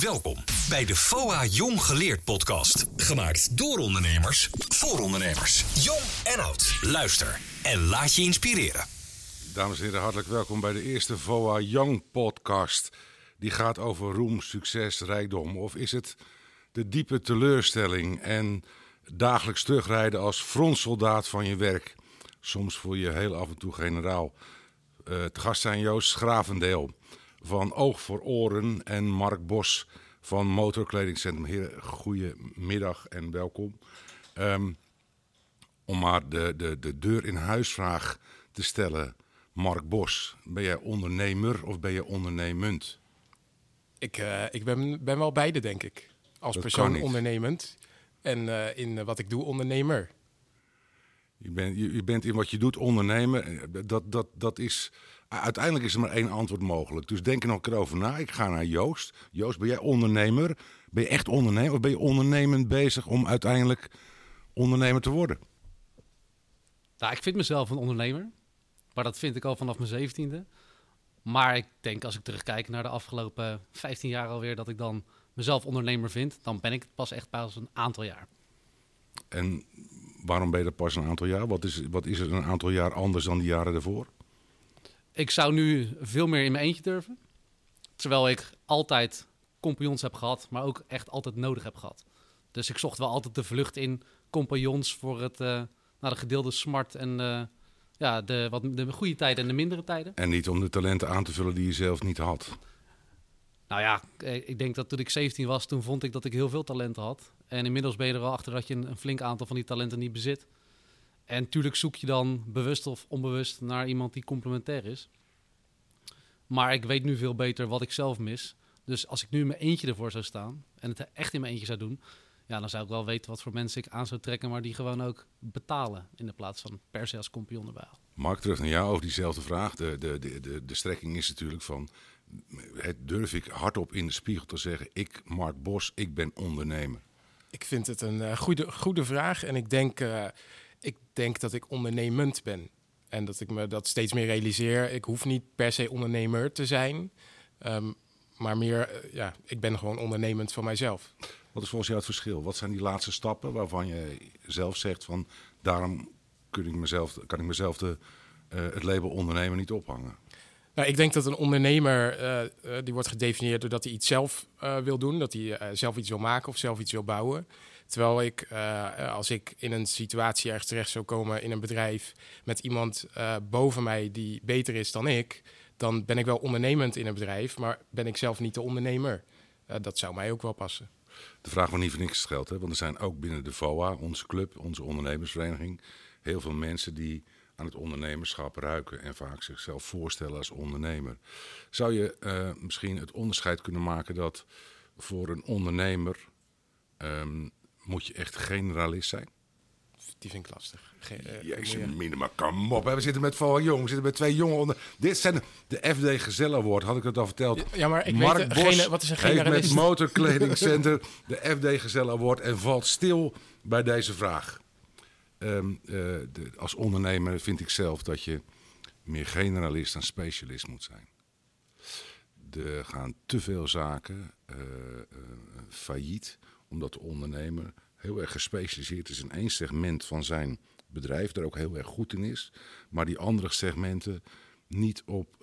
Welkom bij de FOA Jong Geleerd podcast. Gemaakt door ondernemers, voor ondernemers. Jong en oud. Luister en laat je inspireren. Dames en heren, hartelijk welkom bij de eerste VOA Young podcast. Die gaat over roem, succes, rijkdom. Of is het de diepe teleurstelling en dagelijks terugrijden als frontsoldaat van je werk? Soms voel je heel af en toe generaal. Uh, te gast zijn Joost Gravendeel van Oog voor Oren en Mark Bos van Motorkledingcentrum. Heren, goedemiddag en welkom. Um, om maar de, de, de deur in huisvraag te stellen. Mark Bos, ben jij ondernemer of ben je ondernemend? Ik, uh, ik ben, ben wel beide, denk ik. Als Dat persoon ondernemend en uh, in uh, wat ik doe ondernemer. Je bent, je, je bent in wat je doet ondernemer. Dat, dat, dat is, uiteindelijk is er maar één antwoord mogelijk. Dus denk er nog een keer over na. Ik ga naar Joost. Joost, ben jij ondernemer? Ben je echt ondernemer? Of ben je ondernemend bezig om uiteindelijk ondernemer te worden? Nou, ik vind mezelf een ondernemer. Maar dat vind ik al vanaf mijn zeventiende. Maar ik denk als ik terugkijk naar de afgelopen 15 jaar alweer... dat ik dan mezelf ondernemer vind. Dan ben ik het pas echt pas een aantal jaar. En waarom ben je dat pas een aantal jaar? Wat is, wat is er een aantal jaar anders dan die jaren daarvoor? Ik zou nu veel meer in mijn eentje durven. Terwijl ik altijd compagnons heb gehad, maar ook echt altijd nodig heb gehad. Dus ik zocht wel altijd de vlucht in compagnons voor het, uh, nou, de gedeelde smart en uh, ja, de, wat, de goede tijden en de mindere tijden. En niet om de talenten aan te vullen die je zelf niet had. Nou ja, ik denk dat toen ik 17 was, toen vond ik dat ik heel veel talenten had. En inmiddels ben je er wel achter dat je een, flink aantal van die talenten niet bezit. En tuurlijk zoek je dan bewust of onbewust naar iemand die complementair is. Maar ik weet nu veel beter wat ik zelf mis. Dus als ik nu in mijn eentje ervoor zou staan en het echt in mijn eentje zou doen, ja, dan zou ik wel weten wat voor mensen ik aan zou trekken, maar die gewoon ook betalen in de plaats van per se als compagnon erbij. Mark, terug naar jou over diezelfde vraag. De, de, de, de, de strekking is natuurlijk van, het durf ik hardop in de spiegel te zeggen, ik, Mark Bos, ik ben ondernemer. Ik vind het een uh, goede, goede vraag en ik denk, uh, ik denk dat ik ondernemend ben. En dat ik me dat steeds meer realiseer. Ik hoef niet per se ondernemer te zijn. Um, maar meer, uh, ja, ik ben gewoon ondernemend van mijzelf. Wat is volgens jou het verschil? Wat zijn die laatste stappen waarvan je zelf zegt van... daarom kan ik mezelf, kan ik mezelf de, het label ondernemer niet ophangen? Nou, ik denk dat een ondernemer, uh, die wordt gedefinieerd doordat hij iets zelf wil doen. Dat hij zelf iets wil maken of zelf iets wil bouwen. Terwijl ik, als ik in een situatie ergens terecht zou komen in een bedrijf met iemand boven mij die beter is dan ik, dan ben ik wel ondernemend in een bedrijf, maar ben ik zelf niet de ondernemer. Dat zou mij ook wel passen. De vraag wordt niet voor niks gesteld, hè? want er zijn ook binnen de VOA, onze club, onze ondernemersvereniging, heel veel mensen die aan het ondernemerschap ruiken en vaak zichzelf voorstellen als ondernemer. Zou je misschien het onderscheid kunnen maken dat voor een ondernemer um, moet je echt generalist zijn? Die vind ik lastig. Ge uh, Jezus, minima, kom op. Hè. We zitten met van jong, we zitten met twee jongen onder. Dit zijn de FD Gezellen Award, had ik het al verteld. Ja, maar ik Mark weet, Bos wat is een generalist? heeft met Motorkledingcenter de FD Gezellen Award en valt stil bij deze vraag. Um, uh, de, als ondernemer vind ik zelf dat je meer generalist dan specialist moet zijn. Er gaan te veel zaken uh, failliet omdat de ondernemer heel erg gespecialiseerd is in één segment van zijn bedrijf, daar ook heel erg goed in is, maar die andere segmenten niet op,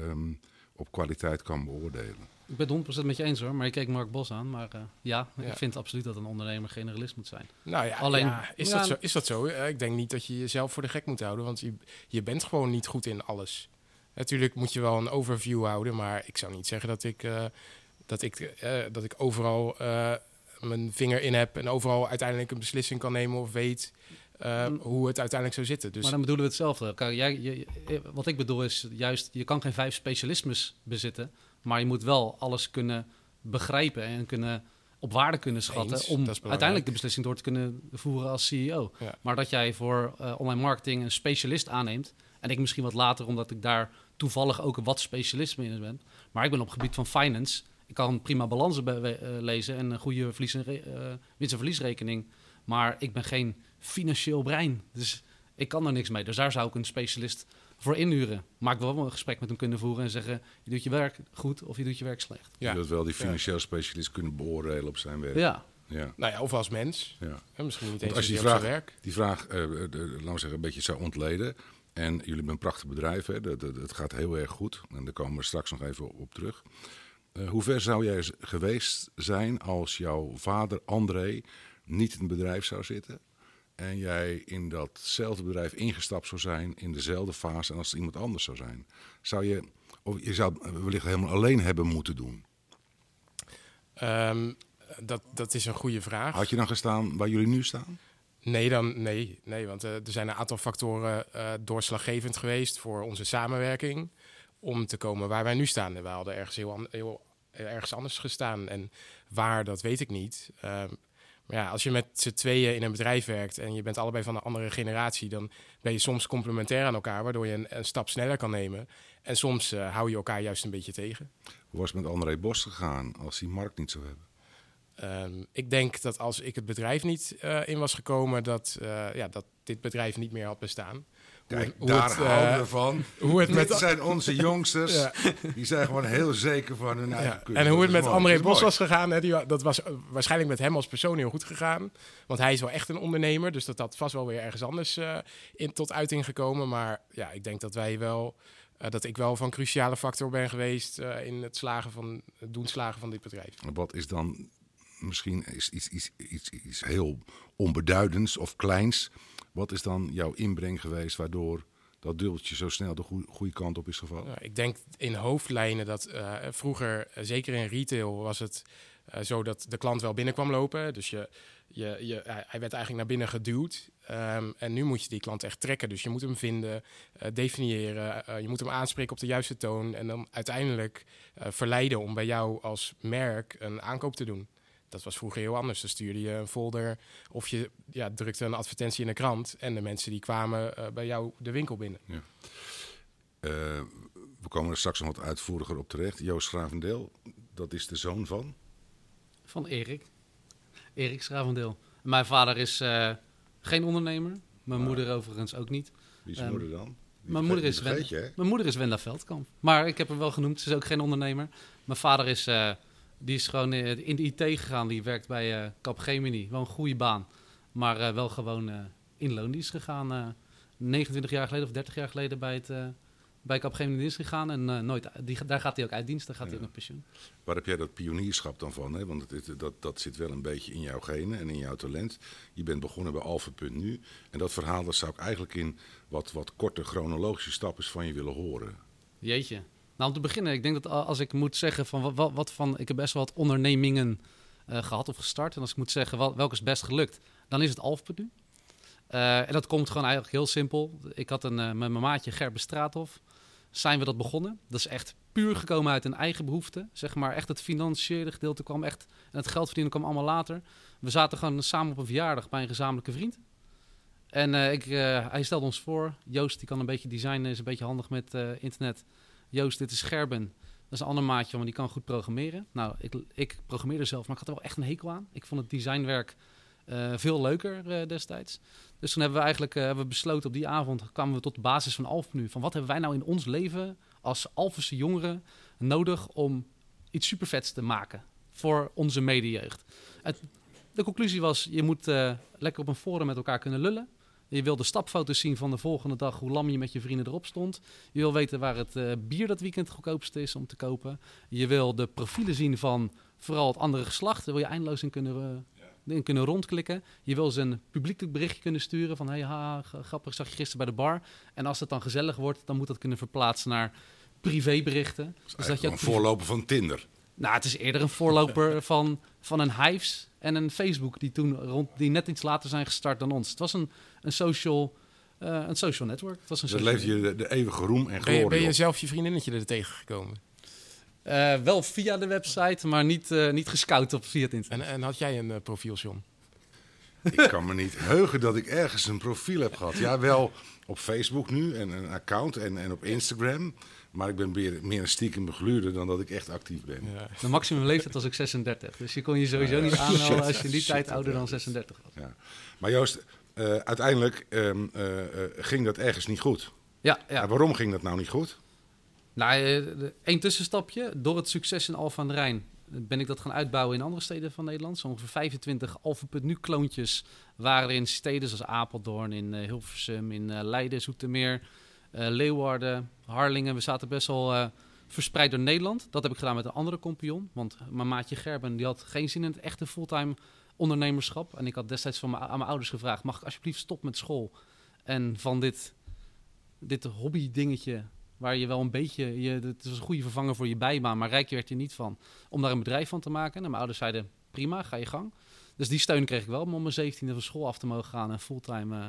um, op kwaliteit kan beoordelen. Ik ben het 100% met je eens hoor, maar ik keek Mark Bos aan. Maar uh, ja, ja, ik vind absoluut dat een ondernemer generalist moet zijn. Nou ja, Alleen, ja, is, ja, dat zo, is dat zo? Uh, ik denk niet dat je jezelf voor de gek moet houden, want je, je bent gewoon niet goed in alles. Natuurlijk moet je wel een overview houden, maar ik zou niet zeggen dat ik, uh, dat ik, dat ik overal mijn vinger in heb en overal uiteindelijk een beslissing kan nemen of weet uh, hoe het uiteindelijk zou zitten. Dus... Maar dan bedoelen we hetzelfde. Kijk, jij, je, wat ik bedoel is juist, je kan geen vijf specialismes bezitten, maar je moet wel alles kunnen begrijpen en kunnen op waarde kunnen schatten Eens, om uiteindelijk de beslissing door te kunnen voeren als CEO. Ja. Maar dat jij voor uh, online marketing een specialist aanneemt en ik misschien wat later omdat ik daar toevallig ook een wat specialisme in ben, maar ik ben op het gebied van finance ik kan prima balansen uh, lezen en een goede verlies- en uh, winst- en verliesrekening. Maar ik ben geen financieel brein. Dus ik kan er niks mee. Dus daar zou ik een specialist voor inhuren. Maar ik wil wel een gesprek met hem kunnen voeren en zeggen... je doet je werk goed of je doet je werk slecht. Ja. Je wilt wel die financieel specialist kunnen beoordelen op zijn werk. Ja, Ja. Nou ja, of als mens. ja. Hè, misschien niet eens als je die vraag, zijn werk. die vraag eh, de- de- laten we zeggen, een beetje zou ontleden. En jullie hebben een prachtig bedrijf, hè? Dat, dat, het gaat heel erg goed. En daar komen we straks nog even op terug. Eh, hoe ver zou jij geweest zijn als jouw vader André niet in het bedrijf zou zitten? En jij in datzelfde bedrijf ingestapt zou zijn in dezelfde fase en als het iemand anders zou zijn? Zou je, of je zou het wellicht helemaal alleen hebben moeten doen? Ehm, dat, dat is een goede vraag. Had je dan gestaan waar jullie nu staan? Nee, dan, nee, nee want eh, er zijn een aantal factoren eh, doorslaggevend geweest voor onze samenwerking. Om te komen waar wij nu staan. En wij hadden ergens heel ergens anders gestaan. En waar, dat weet ik niet. Ehm, maar ja, als je met z'n tweeën in een bedrijf werkt en je bent allebei van een andere generatie, dan ben je soms complementair aan elkaar, waardoor je een, een stap sneller kan nemen. En soms eh, hou je elkaar juist een beetje tegen. Hoe was het met André Bos gegaan als hij Mark niet zou hebben? Ehm, ik denk dat als ik het bedrijf niet eh, in was gekomen, dat, eh, ja, dat dit bedrijf niet meer had bestaan. Kijk, hoe daar het, eh, houden we van. hoe het Dit met- zijn onze jongsters. Ja. Die zijn gewoon heel zeker van hun eigen Ja. kunst. En hoe het met mooi, André Bos was gegaan, hè, die, dat was eh, waarschijnlijk met hem als persoon heel goed gegaan. Want hij is wel echt een ondernemer, dus dat had vast wel weer ergens anders eh, in, tot uiting gekomen. Maar ja, ik denk dat wij wel, dat ik wel van cruciale factor ben geweest in het, slagen van, het doen slagen van dit bedrijf. Wat is dan misschien is iets, iets, iets, iets heel onbeduidends of kleins. Wat is dan jouw inbreng geweest waardoor dat dubbeltje zo snel de goe- goede kant op is gevallen? Nou, ik denk in hoofdlijnen dat eh, vroeger, eh, zeker in retail, was het eh, zo dat de klant wel binnen kwam lopen. Dus je, je, je, hij werd eigenlijk naar binnen geduwd. Ehm, en nu moet je die klant echt trekken. Dus je moet hem vinden, definiëren. je moet hem aanspreken op de juiste toon. En dan uiteindelijk verleiden om bij jou als merk een aankoop te doen. Dat was vroeger heel anders. Dan stuurde je een folder of je ja, drukte een advertentie in de krant. En de mensen die kwamen eh, bij jou de winkel binnen. Eh, we komen er straks nog wat uitvoeriger op terecht. Joost Gravendeel, dat is de zoon van. van Erik. Erik Schravendeel. Mijn vader is eh, geen ondernemer. Mijn moeder overigens ook niet. Wie is Ehm, moeder dan? Die Mijn moeder, is die vergeet Wen- je, hè? mijn moeder is Wenda Veldkamp. Maar ik heb hem wel genoemd. Ze is ook geen ondernemer. Mijn vader is, eh, die is gewoon eh, in de IT gegaan. Die werkt bij eh Capgemini. Wel een goede baan. Maar eh, wel gewoon in loondienst gegaan. eh 29 jaar geleden of 30 jaar geleden bij, het, bij Capgemini in dienst gegaan. En nooit, die, daar gaat hij ook uit dienst. Daar gaat hij ook naar pensioen. Waar heb jij dat pionierschap dan van? Hè? Want het, dat, dat zit wel een beetje in jouw genen en in jouw talent. Je bent begonnen bij Alpha.nu. En dat verhaal dat zou ik eigenlijk in wat, wat korte chronologische stappen van je willen horen. Jeetje. Nou, om te beginnen, ik denk dat als ik moet zeggen van wat, wat, van, ik heb best wel wat ondernemingen eh, gehad of gestart. En als ik moet zeggen wel, welke is best gelukt, dan is het Alpha.nu. Eh en dat komt gewoon eigenlijk heel simpel. Ik had een, eh, met mijn maatje Gerbe Straathof, zijn we dat begonnen. Dat is echt puur gekomen uit een eigen behoefte. Zeg maar echt het financiële gedeelte kwam echt, en het geld verdienen kwam allemaal later. We zaten gewoon samen op een verjaardag bij een gezamenlijke vriend. En ik, hij stelde ons voor, Joost die kan een beetje designen, is een beetje handig met internet. Joost, dit is Gerben. Dat is een ander maatje, maar die kan goed programmeren. Nou, ik, ik programmeerde zelf, maar ik had er wel echt een hekel aan. Ik vond het designwerk eh, veel leuker eh, destijds. Dus toen hebben we eigenlijk eh, hebben we besloten op die avond, kwamen we tot de basis van Alf nu. Van wat hebben wij nou in ons leven als Alphense jongeren nodig om iets supervets te maken voor onze medejeugd. De conclusie was, je moet lekker op een forum met elkaar kunnen lullen. Je wil de stapfoto's zien van de volgende dag, hoe lam je met je vrienden erop stond. Je wil weten waar het eh, bier dat weekend het goedkoopste is om te kopen. Je wil de profielen zien van vooral het andere geslacht. Daar wil je eindeloos in kunnen, eh, in kunnen rondklikken. Je wil ze een publiekelijk berichtje kunnen sturen van... hey, ha, grappig, zag je gisteren bij de bar. En als het dan gezellig wordt, dan moet dat kunnen verplaatsen naar privéberichten. Dus dat je een voorloper van Tinder. nou, het is eerder een voorloper van, van een Hives en een Facebook die toen rond, die net iets later zijn gestart dan ons. Het was een, een social, eh, een social network. Het was een Dat social leeft je de, de eeuwige roem en Ben je, glorie ben je zelf je vriendinnetje er tegengekomen? Eh, wel via de website, maar niet, eh, niet gescout op via het internet. En, en had jij een profiel, John? Ik kan me niet heugen dat ik ergens een profiel heb gehad. Ja, wel op Facebook nu en een account en, en op Instagram. Maar ik ben meer, meer een stiekem begluurder dan dat ik echt actief ben. Ja. De maximum leeftijd was ook 36. Dus je kon je sowieso niet aanmelden als je in die Shit, tijd ouder dan is- 36 was. Ja. Maar Joost, eh, uiteindelijk ehm, eh, eh, ging dat ergens niet goed. Ja, Ja, waarom ging dat nou niet goed? Nou, eh, één tussenstapje. Door het succes in Alphen aan de Rijn ben ik dat gaan uitbouwen in andere steden van Nederland. Zo ongeveer 25 Alpha.nu kloontjes waren er in steden zoals Apeldoorn, in Hilversum, in Leiden, Zoetermeer, Leeuwarden, Harlingen. We zaten best wel eh, verspreid door Nederland. Dat heb ik gedaan met een andere compagnon. Want mijn maatje Gerben die had geen zin in het echte fulltime ondernemerschap. En ik had destijds van mijn, aan mijn ouders gevraagd... mag ik alsjeblieft stoppen met school en van dit, dit hobby dingetje... waar je wel een beetje... Je, het is een goede vervanger voor je bijbaan, maar rijk werd je niet van... om daar een bedrijf van te maken. En mijn ouders zeiden, prima, ga je gang. Dus die steun kreeg ik wel om mijn 17e van school af te mogen gaan... en fulltime eh,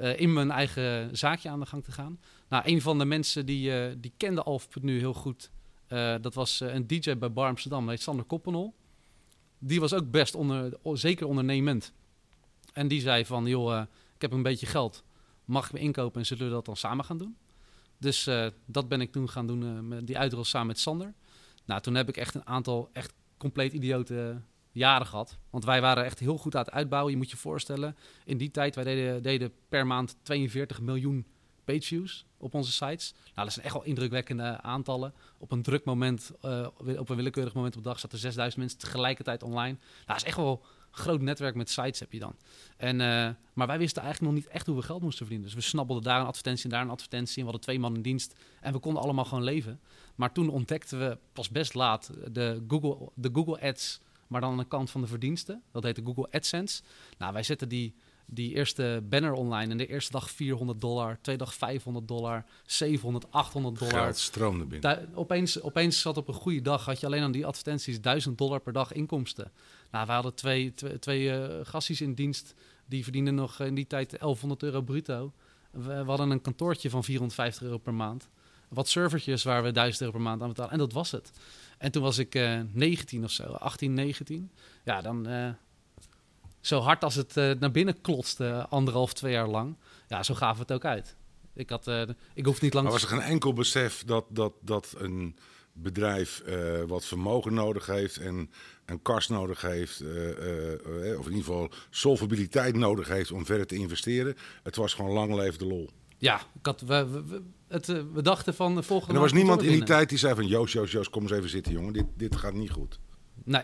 eh, in mijn eigen zaakje aan de gang te gaan. Nou, een van de mensen die, eh, die kende Alf.nu heel goed... eh, dat was een DJ bij Bar Amsterdam, heet Sander Koppenol. Die was ook best onder, zeker ondernemend. En die zei van, joh, ik heb een beetje geld. Mag ik me inkopen en zullen we dat dan samen gaan doen? Dus dat ben ik toen gaan doen, met die uitrol samen met Sander. Nou, toen heb ik echt een aantal echt compleet idiote jaren gehad. Want wij waren echt heel goed aan het uitbouwen. Je moet je voorstellen, in die tijd, wij deden, per maand 42 miljoen pageviews op onze sites. Nou, dat zijn echt wel indrukwekkende aantallen. Op een druk moment, eh, op een willekeurig moment op de dag, zaten 6000 mensen tegelijkertijd online. Nou, dat is echt wel een groot netwerk met sites heb je dan. En, eh, maar wij wisten eigenlijk nog niet echt hoe we geld moesten verdienen. Dus we snabbelden daar een advertentie en daar een advertentie. En we hadden twee man in dienst. En we konden allemaal gewoon leven. Maar toen ontdekten we pas best laat de Google, de Google Ads, maar dan aan de kant van de verdiensten. Dat heette Google AdSense. Nou, wij zetten die, die eerste banner online. En de eerste dag 400 dollar, tweede dag 500 dollar, 700, 800 dollar. Geld stroomde binnen. Opeens, opeens zat op een goede dag, had je alleen aan die advertenties 1000 dollar per dag inkomsten. Nou, we hadden twee, twee, twee eh, gasties in dienst, die verdienden nog in die tijd 1100 euro bruto. We, we hadden een kantoortje van 450 euro per maand. Wat servertjes waar we 1000 euro per maand aan betalen. En dat was het. En toen was ik eh 19 of zo, 18, 19. Ja, dan eh, zo hard als het eh, naar binnen klotste, anderhalf, twee jaar lang. Ja, zo gaven we het ook uit. Ik, had, ik hoef niet lang Maar was er geen enkel besef dat, dat, dat een bedrijf wat vermogen nodig heeft en een kas nodig heeft, of in ieder geval solvabiliteit nodig heeft om verder te investeren? Het was gewoon lang leef de lol. Ja, ik had, we- het, eh, we dachten van de volgende. En er was niemand in die tijd die zei van Joost, Joost, Joost, kom eens even zitten jongen, dit, dit gaat niet goed. Nee.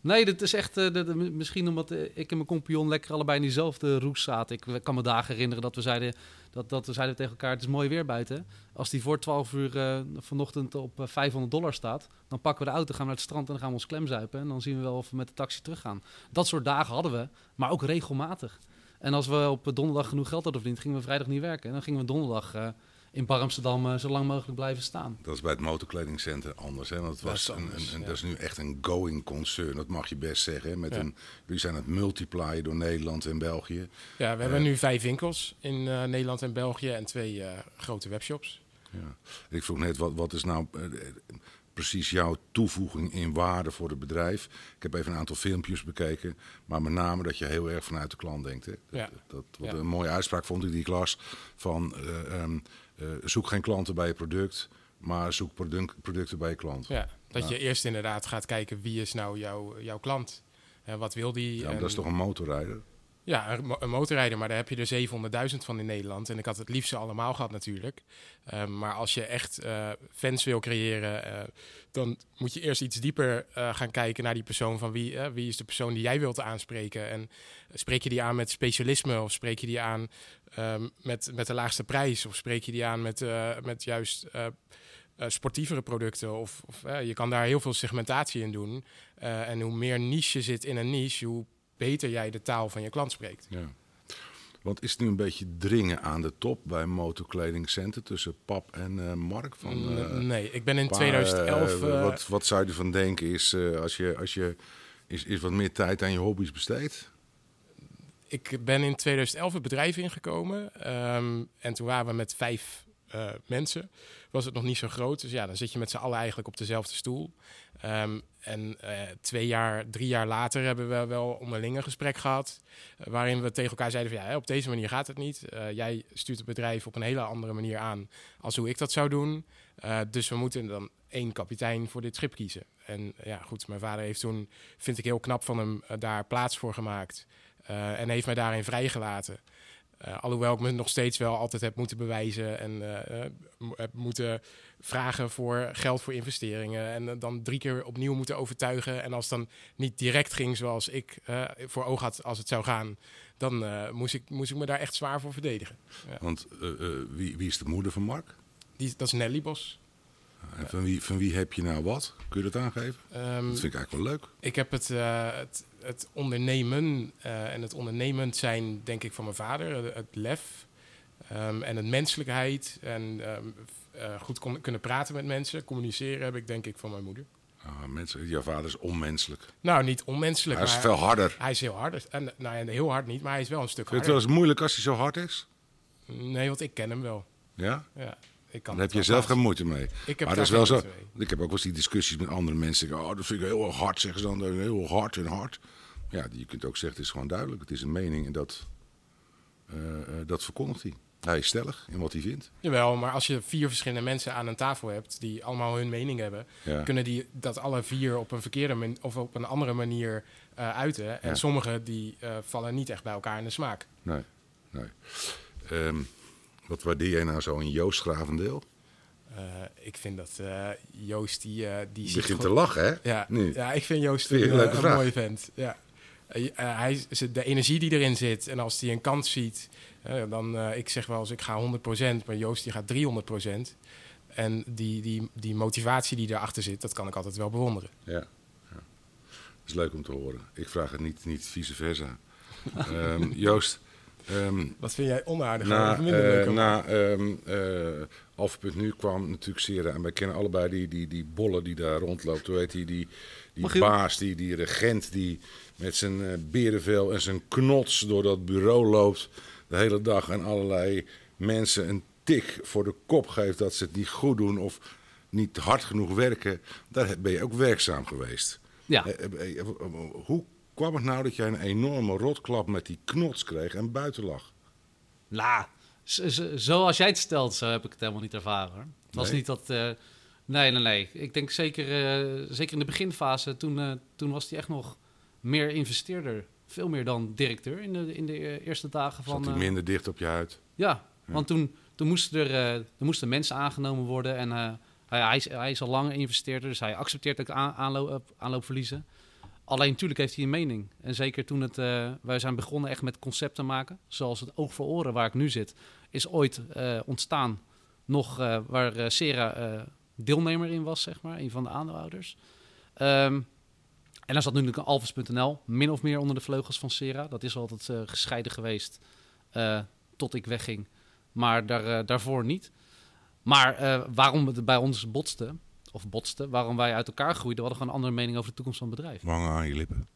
Nee, dat is echt. dat- dat- misschien omdat eh, ik en mijn compagnon lekker allebei in diezelfde roes zaten. Ik kan me dagen herinneren dat we zeiden, dat, dat we zeiden tegen elkaar: het is mooi weer buiten. Als die voor 12 uur vanochtend op eh, 500 dollar staat, dan pakken we de auto, gaan we naar het strand en dan gaan we ons klemzuipen. En dan zien we wel of we met de taxi teruggaan. Dat soort dagen hadden we, maar ook regelmatig. En als we op donderdag genoeg geld hadden verdiend, gingen we vrijdag niet werken. En dan gingen we donderdag eh, in Bar Amsterdam eh, zo lang mogelijk blijven staan. Dat is bij het motorkledingcentrum anders. Hè? Want het Dat was is een, anders, een, een- ja. dat is nu echt een going concern. Dat mag je best zeggen. hè. Met Ja. een, jullie zijn het multiplyen door Nederland en België. Ja, we hebben nu vijf winkels in eh, Nederland en België en twee eh, grote webshops. Ja. Ik vroeg net, wat, wat is nou eh, eh, precies jouw toevoeging in waarde voor het bedrijf? Ik heb even een aantal filmpjes bekeken. Maar met name dat je heel erg vanuit de klant denkt. Hè? Dat, Ja. dat, wat Ja. een mooie uitspraak vond ik die ik las. Van eh, ehm, eh, zoek geen klanten bij je product, maar zoek product- producten bij je klant. Ja, dat je eerst inderdaad gaat kijken wie is nou jouw, jouw klant. Eh, wat wil die? Ja, En- dat is toch een motorrijder? Ja, een, mo- een motorrijder, maar daar heb je er 700.000 van in Nederland. En ik had het liefst allemaal gehad natuurlijk. Ehm, maar als je echt eh, fans wil creëren, eh, dan moet je eerst iets dieper eh, gaan kijken naar die persoon. Van wie, wie is de persoon die jij wilt aanspreken? En spreek je die aan met specialisme of spreek je die aan ehm, met, met de laagste prijs? Of spreek je die aan met, met juist eh, sportievere producten? Of, of je kan daar heel veel segmentatie in doen. En hoe meer niche zit in een niche, hoe beter jij de taal van je klant spreekt. Ja. Want is het nu een beetje dringen aan de top bij motorkledingcenten tussen Pap en eh, Mark? Van, eh, nee, ik ben in maar, 2011. eh, wat, wat zou je ervan denken is als je, als je is, is wat meer tijd aan je hobby's besteedt? ik ben in 2011 het bedrijf ingekomen. ehm, en toen waren we met vijf eh, mensen. Was het nog niet zo groot. Dus ja, dan zit je met z'n allen eigenlijk op dezelfde stoel. Ehm, en eh, twee jaar, drie jaar later hebben we wel onderling een gesprek gehad. eh, waarin we tegen elkaar zeiden van ja, op deze manier gaat het niet. Jij stuurt het bedrijf op een hele andere manier aan als hoe ik dat zou doen. Dus we moeten dan één kapitein voor dit schip kiezen. En ja, goed, mijn vader heeft toen, vind ik heel knap van hem, daar plaats voor gemaakt. En heeft mij daarin vrijgelaten. Uh, alhoewel ik me nog steeds wel altijd heb moeten bewijzen en uh, heb moeten vragen voor geld voor investeringen. En dan drie keer opnieuw moeten overtuigen. En als het dan niet direct ging zoals ik voor ogen had als het zou gaan, dan moest, ik, moest ik me daar echt zwaar voor verdedigen. Ja. Want wie, wie is de moeder van Mark? Die, dat is Nelly Bos. En van wie, van wie heb je nou wat? Kun je dat aangeven? Um, dat vind ik eigenlijk wel leuk. Ik heb het, uh, het, het, ondernemen uh, en het ondernemend zijn, denk ik, van mijn vader. Het lef um, en het menselijkheid. En um, uh, goed kunnen praten met mensen, communiceren, heb ik denk ik van mijn moeder. Ah, mensen, jouw vader is onmenselijk. Nou, niet onmenselijk. Hij is veel harder. Hij is heel hard. En, nou, heel hard niet, maar hij is wel een stuk harder. Vind je het wel eens moeilijk als hij zo hard is? Nee, want ik ken hem wel. Ja? Ja. Ik kan Daar heb je zelf geen moeite mee. Ik heb maar dat is wel zo. Ik heb ook wel eens die discussies met andere mensen. Oh, dat vind ik heel hard, zeggen ze dan. Heel hard en hard. Ja, je kunt ook zeggen, het is gewoon duidelijk. Het is een mening en dat, uh, dat verkondigt hij. Hij is stellig in wat hij vindt. Jawel, maar als je vier verschillende mensen aan een tafel hebt die allemaal hun mening hebben, kunnen die dat alle vier op een verkeerde of op een andere manier uh, uiten. En ja. sommige die uh, vallen niet echt bij elkaar in de smaak. Nee, nee. Um, wat waardeer jij nou zo in Joost Gravendeel? Uh, ik vind dat uh, Joost die... Uh, die begint te lachen, hè? Ja, nu. ja ik vind Joost vind een, een, mooie vent. Ja. hij, de energie die erin zit en als hij een kans ziet... dan, ik zeg wel eens, ik ga 100%, maar Joost die gaat 300%. En die, die, die motivatie die erachter zit, dat kan ik altijd wel bewonderen. Ja, ja. dat is leuk om te horen. Ik vraag het niet, niet vice versa. um, Joost... Um, Wat vind jij onaardig? Na, uh, na um, uh, nu kwam natuurlijk Sera. En wij kennen allebei die, die, die bollen die daar rondloopt. Hoe heet die? Die, die baas, die, die regent die met zijn uh, berenvel en zijn knots door dat bureau loopt. De hele dag en allerlei mensen een tik voor de kop geeft dat ze het niet goed doen of niet hard genoeg werken. Daar ben je ook werkzaam geweest. Ja. Hoe kwam het nou dat jij een enorme rotklap met die knots kreeg en buiten lag? Nou, zoals jij het stelt, zo heb ik het helemaal niet ervaren. Het was niet dat... Uh, nee, nee, nee. Ik denk zeker, uh, zeker in de beginfase, toen, uh, toen was hij echt nog meer investeerder. Veel meer dan directeur in de, in de eerste dagen van... Zat hij minder dicht op je huid? Ja, ja. want toen, toen, moesten er, er moesten mensen aangenomen worden en... Hij, hij, is, hij is al lang investeerder, dus hij accepteert ook aan, aanloop, aanloopverliezen. Alleen natuurlijk heeft hij een mening. En zeker toen het, uh, wij zijn begonnen echt met concepten maken, zoals het oog voor oren waar ik nu zit, is ooit uh, ontstaan nog uh, waar Sera deelnemer in was, zeg maar, een van de aandeelhouders. Um, en dan zat nu natuurlijk Alves.nl min of meer onder de vleugels van Sera. Dat is altijd gescheiden geweest tot ik wegging, maar daar, daarvoor niet. Maar waarom het bij ons botste, of botsten, waarom wij uit elkaar groeiden. We hadden gewoon een andere mening over de toekomst van het bedrijf. Wangen aan je lippen.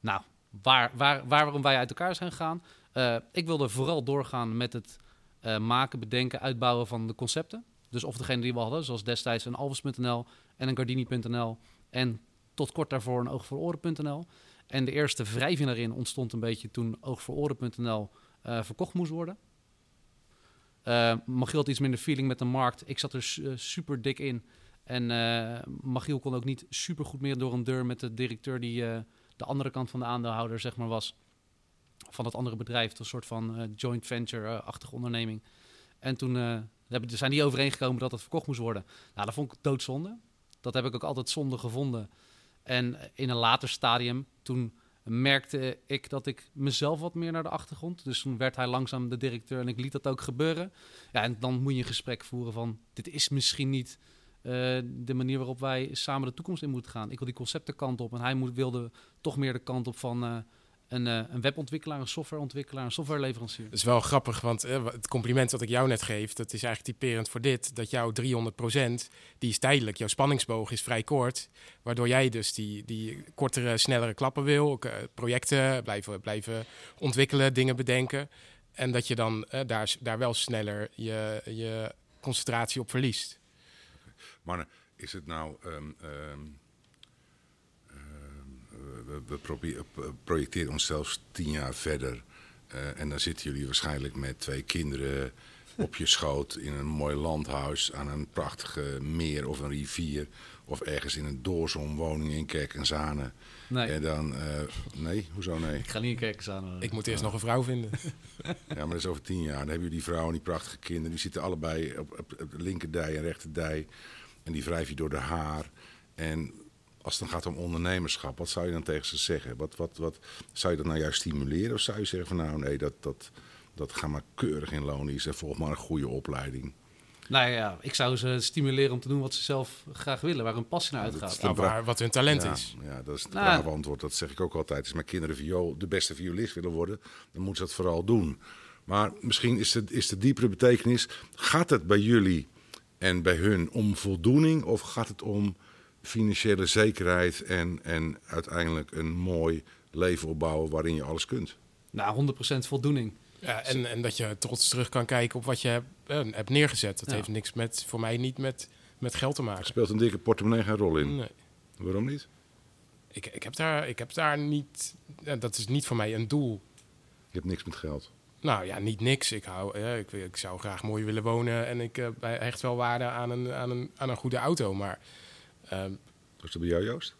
Nou, waar, waar, waarom wij uit elkaar zijn gegaan. Uh, ik wilde vooral doorgaan met het uh, maken, bedenken, uitbouwen van de concepten. Dus of degene die we hadden, zoals destijds een Alves.nl en een Gardini.nl en tot kort daarvoor een Oogvoororen.nl. En de eerste wrijving daarin ontstond een beetje toen Oogvoororen.nl uh, eh, verkocht moest worden. Uh, Magiel had iets minder feeling met de markt. Ik zat er super dik in. En uh, Magiel kon ook niet super goed meer door een deur met de directeur die uh, de andere kant van de aandeelhouder zeg maar, was. Van het andere bedrijf, een soort van uh, joint venture-achtige onderneming. En toen zijn die overeengekomen dat het verkocht moest worden. Nou, dat vond ik doodzonde. Dat heb ik ook altijd zonde gevonden. En in een later stadium, toen merkte ik dat ik mezelf wat meer naar de achtergrond. Dus toen werd hij langzaam de directeur en ik liet dat ook gebeuren. Ja, en dan moet je een gesprek voeren van, dit is misschien niet de manier waarop wij samen de toekomst in moeten gaan. Ik wil die conceptenkant op en hij moet, wilde toch meer de kant op van uh, een, uh, een, webontwikkelaar, een softwareontwikkelaar, een softwareleverancier. Dat is wel grappig, want het compliment dat ik jou net geef, dat is eigenlijk typerend voor dit. Dat jouw 300%, die is tijdelijk. Jouw spanningsboog is vrij kort, waardoor jij dus die, die kortere, snellere klappen wil. projecten blijven, blijven ontwikkelen, dingen bedenken. En dat je dan daar, daar wel sneller je, je concentratie op verliest. Maar is het nou. Um, um, we, we projecteren onszelf tien jaar verder. Uh, en dan zitten jullie waarschijnlijk met twee kinderen op je schoot in een mooi landhuis aan een prachtige meer of een rivier. Of ergens in een doorzonwoning in Kerk en Zanen. Nee, En dan, eh, nee, hoezo nee? ik ga niet in kerkens aan. Ik moet eerst nog een vrouw vinden. Ja, maar dat is over tien jaar. Dan hebben jullie die vrouw en die prachtige kinderen. Die zitten allebei op, op, op de linkerdij en rechterdij. En die wrijf je door de haar. En als het dan gaat om ondernemerschap, wat zou je dan tegen ze zeggen? Wat, wat, wat, zou je dat nou juist stimuleren? Of zou je zeggen van nou nee, dat, dat, dat ga maar keurig in lonies en volg maar een goede opleiding. Nou ja, ik zou ze stimuleren om te doen wat ze zelf graag willen, waar hun passie naar uitgaat. is Nou, waar, wat hun talent ja, is. Ja, dat is het Nou, brave antwoord. Dat zeg ik ook altijd. Als mijn kinderen viool, de beste violist willen worden, dan moeten ze dat vooral doen. Maar misschien is de, is de diepere betekenis, gaat het bij jullie en bij hun om voldoening of gaat het om financiële zekerheid en, en uiteindelijk een mooi leven opbouwen waarin je alles kunt? Nou, 100% voldoening. Ja, en, en dat je trots terug kan kijken op wat je hebt, eh, hebt neergezet. Dat Ja. heeft niks met, voor mij niet met, met geld te maken. Speelt een dikke portemonnee geen rol in? Nee. Waarom niet? Ik, ik, heb daar, ik heb daar niet... dat is niet voor mij een doel. Je hebt niks met geld. Nou ja, niet niks. Ik, hou, ik, ik zou graag mooi willen wonen en ik eh, hecht wel waarde aan een, aan een, aan een goede auto. Maar ehm, Was dat bij jou, Joost?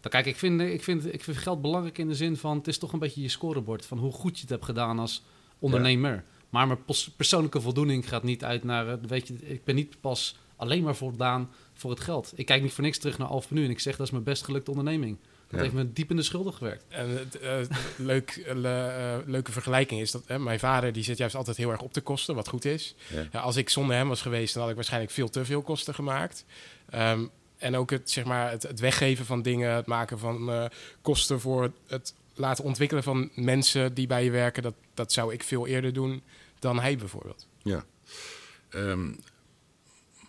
Nou, kijk, ik vind, ik, vind, ik vind geld belangrijk in de zin van... het is toch een beetje je scorebord van hoe goed je het hebt gedaan als ondernemer. Maar mijn pos- persoonlijke voldoening gaat niet uit naar... Weet je, ik ben niet pas alleen maar voldaan voor het geld. Ik kijk niet voor niks terug naar Alpha nu en ik zeg dat is mijn best gelukte onderneming. Dat Ja. heeft me diep in de schulden gewerkt. En het, eh, leuk, eh, le- leuke vergelijking is dat hè, mijn vader die zit juist altijd heel erg op de kosten, wat goed is. Ja. Ja, als ik zonder hem was geweest, dan had ik waarschijnlijk veel te veel kosten gemaakt. Ehm, en ook het, zeg maar, het, het weggeven van dingen, het maken van eh, kosten voor het laten ontwikkelen van mensen die bij je werken, dat, dat zou ik veel eerder doen dan hij bijvoorbeeld. Ja. Ehm,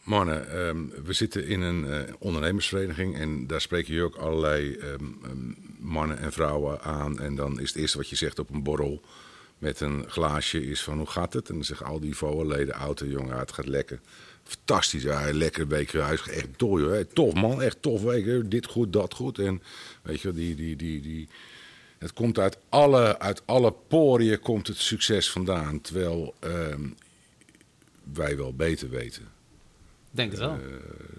mannen, ehm, we zitten in een eh, ondernemersvereniging en daar spreken je ook allerlei ehm, ehm, mannen en vrouwen aan. En dan is het eerste wat je zegt op een borrel met een glaasje is van hoe gaat het? En dan zeggen al die VOA-leden, auto jongen, het gaat lekker. Fantastisch, ja, lekker week huis, echt dooi hoor. Tof man, echt tof week. Dit goed, dat goed. En weet je, die, die, die, die, het komt uit alle, uit alle poriën komt het succes vandaan. Terwijl wij wel beter weten. Denk het wel. Eh,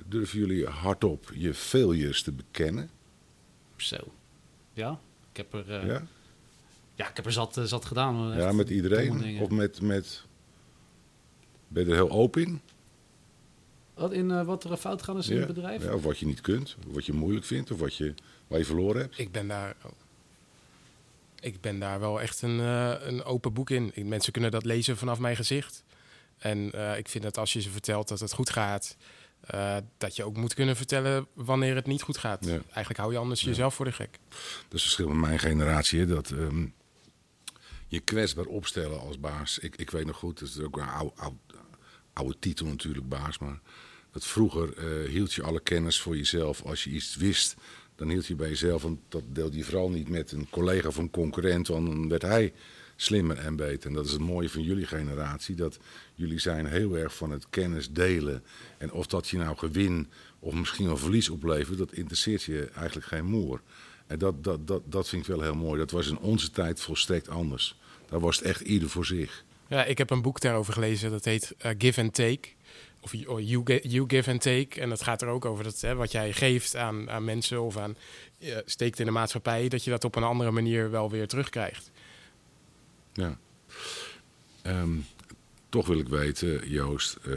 durven jullie hardop je failures te bekennen? Zo. Ja, ik heb er, eh, ja? ja? ik heb er zat, eh, zat gedaan. ja, met iedereen? Of met, met... Ben je er heel open in? Wat, in eh, wat er fout gaat is in Ja. het bedrijf? Ja, of wat je niet kunt, of wat je moeilijk vindt, of wat je, waar je verloren hebt? Ik ben daar, ik ben daar wel echt een, eh, een open boek in. Ik- Mensen kunnen dat lezen vanaf mijn gezicht. En eh, ik vind dat als je ze vertelt dat het goed gaat, eh, dat je ook moet kunnen vertellen wanneer het niet goed gaat. Ja. Eigenlijk hou je anders jezelf voor de gek. Dat is het verschil met mijn generatie. hè, Dat ehm, je kwetsbaar opstellen als baas. Ik, ik weet nog goed, dat is ook een oude, oude, oude titel natuurlijk, baas. Maar dat vroeger eh, hield je alle kennis voor jezelf. Als je iets wist, dan hield je bij jezelf. Want dat deelde je vooral niet met een collega of een concurrent. Want dan werd hij slimmer en beter. En dat is het mooie van jullie generatie. Dat jullie zijn heel erg van het kennis delen. En of dat je nou gewin of misschien wel verlies oplevert, dat interesseert je eigenlijk geen moer. En dat, dat, dat, dat vind ik wel heel mooi. Dat was in onze tijd volstrekt anders. Daar was het echt ieder voor zich. Ja, ik heb een boek daarover gelezen, dat heet eh, Give and Take. Of you, or you, Gi- you Give and Take. En dat gaat er ook over dat hè, wat jij geeft aan, aan mensen of aan eh, steekt in de maatschappij, dat je dat op een andere manier wel weer terugkrijgt. Ja. Ehm, toch wil ik weten, Joost uh,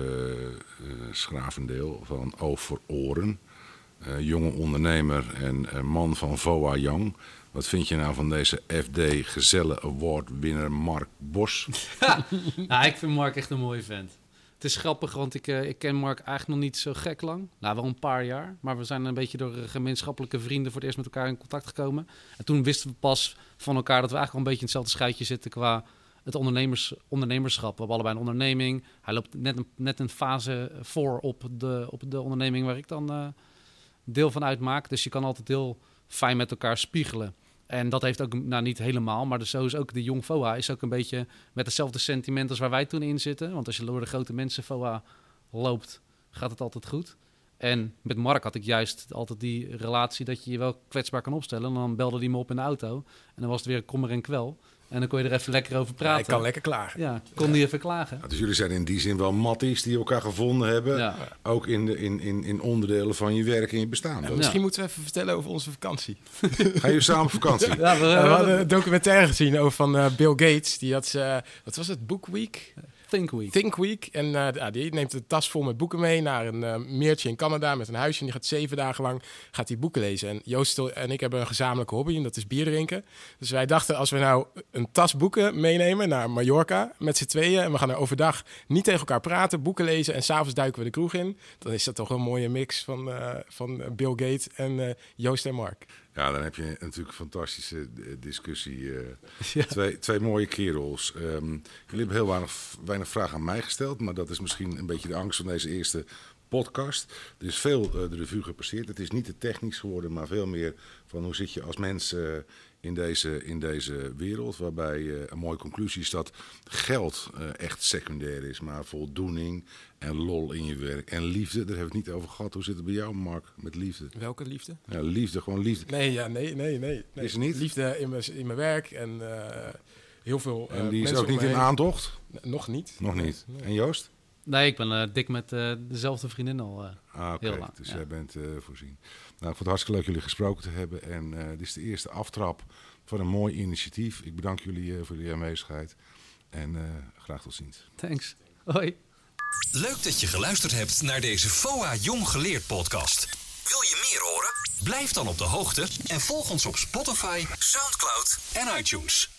Schravendeel van Oog voor Oren. Uh, jonge ondernemer en uh, man van VOA Young. Wat vind je nou van deze FD Gezelle Award winnaar Mark Bos? nou, ik vind Mark echt een mooie vent. Is grappig, want ik, uh, ik ken Mark eigenlijk nog niet zo gek lang. Nou, wel een paar jaar. Maar we zijn een beetje door gemeenschappelijke vrienden voor het eerst met elkaar in contact gekomen. En toen wisten we pas van elkaar dat we eigenlijk wel een beetje in hetzelfde schuitje zitten qua het ondernemers, ondernemerschap. We hebben allebei een onderneming. Hij loopt net een, net een fase voor op de, op de onderneming waar ik dan uh, deel van uitmaak. Dus je kan altijd heel fijn met elkaar spiegelen. En dat heeft ook, nou niet helemaal, maar dus zo is ook de Jong FOA is ook een beetje met hetzelfde sentiment als waar wij toen in zitten. Want als je door de grote mensen FOA loopt, gaat het altijd goed. En met Mark had ik juist altijd die relatie dat je je wel kwetsbaar kan opstellen. En dan belde hij me op in de auto en dan was het weer kommer en kwel. En dan kon je er even lekker over praten. Hij kan lekker klagen. Ja, kon die even klagen. Dus jullie zijn in die zin wel matties die elkaar gevonden hebben. Ja. Ook in, de, in, in, in onderdelen van je werk en je bestaan. Misschien moeten we even vertellen over onze vakantie. Ga je samen op vakantie? Ja, we, we hadden een documentaire gezien over van eh, Bill Gates. Die had, eh, wat was het, Book Week? Think Week. En eh, die neemt een tas vol met boeken mee naar een eh, meertje in Canada met een huisje. En die gaat zeven dagen lang gaat die boeken lezen. En Joost en ik hebben een gezamenlijke hobby en dat is bier drinken. Dus wij dachten, als we nou een tas boeken meenemen naar Mallorca met z'n tweeën... en we gaan er overdag niet tegen elkaar praten, boeken lezen... en s'avonds duiken we de kroeg in... dan is dat toch een mooie mix van, eh, van Bill Gates en Joost en Mark. Ja, dan heb je natuurlijk een fantastische eh, discussie. eh. twee, twee mooie kerels. Ehm, jullie hebben heel weinig, weinig vragen aan mij gesteld, maar dat is misschien een beetje de angst van deze eerste podcast. Er is veel eh, de revue gepasseerd. Het is niet te technisch geworden, maar veel meer van hoe zit je als mens eh, in, deze, in deze wereld. Waarbij eh, een mooie conclusie is dat geld echt secundair is, maar voldoening en lol in je werk. En liefde, daar hebben we het niet over gehad. Hoe zit het bij jou, Mark, met liefde? Welke liefde? Ja, liefde, gewoon liefde. Nee, ja, nee, nee, nee. nee. Is er niet? Liefde in mijn, in mijn werk en heel veel En die is ook niet in aantocht? N- Nog niet. Nog niet. En Joost? Nee, ik ben eh, dik met eh, dezelfde vriendin al. Ah, oké. Heel lang, Dus ja. jij bent eh, voorzien. Nou, ik vond het hartstikke leuk jullie gesproken te hebben. En eh, dit is de eerste aftrap van een mooi initiatief. Ik bedank jullie eh, voor jullie aanwezigheid. En eh, graag tot ziens. Thanks. Hoi. Leuk dat je geluisterd hebt naar deze FOA Jong Geleerd podcast. Wil je meer horen? Blijf dan op de hoogte en volg ons op Spotify, Soundcloud en iTunes.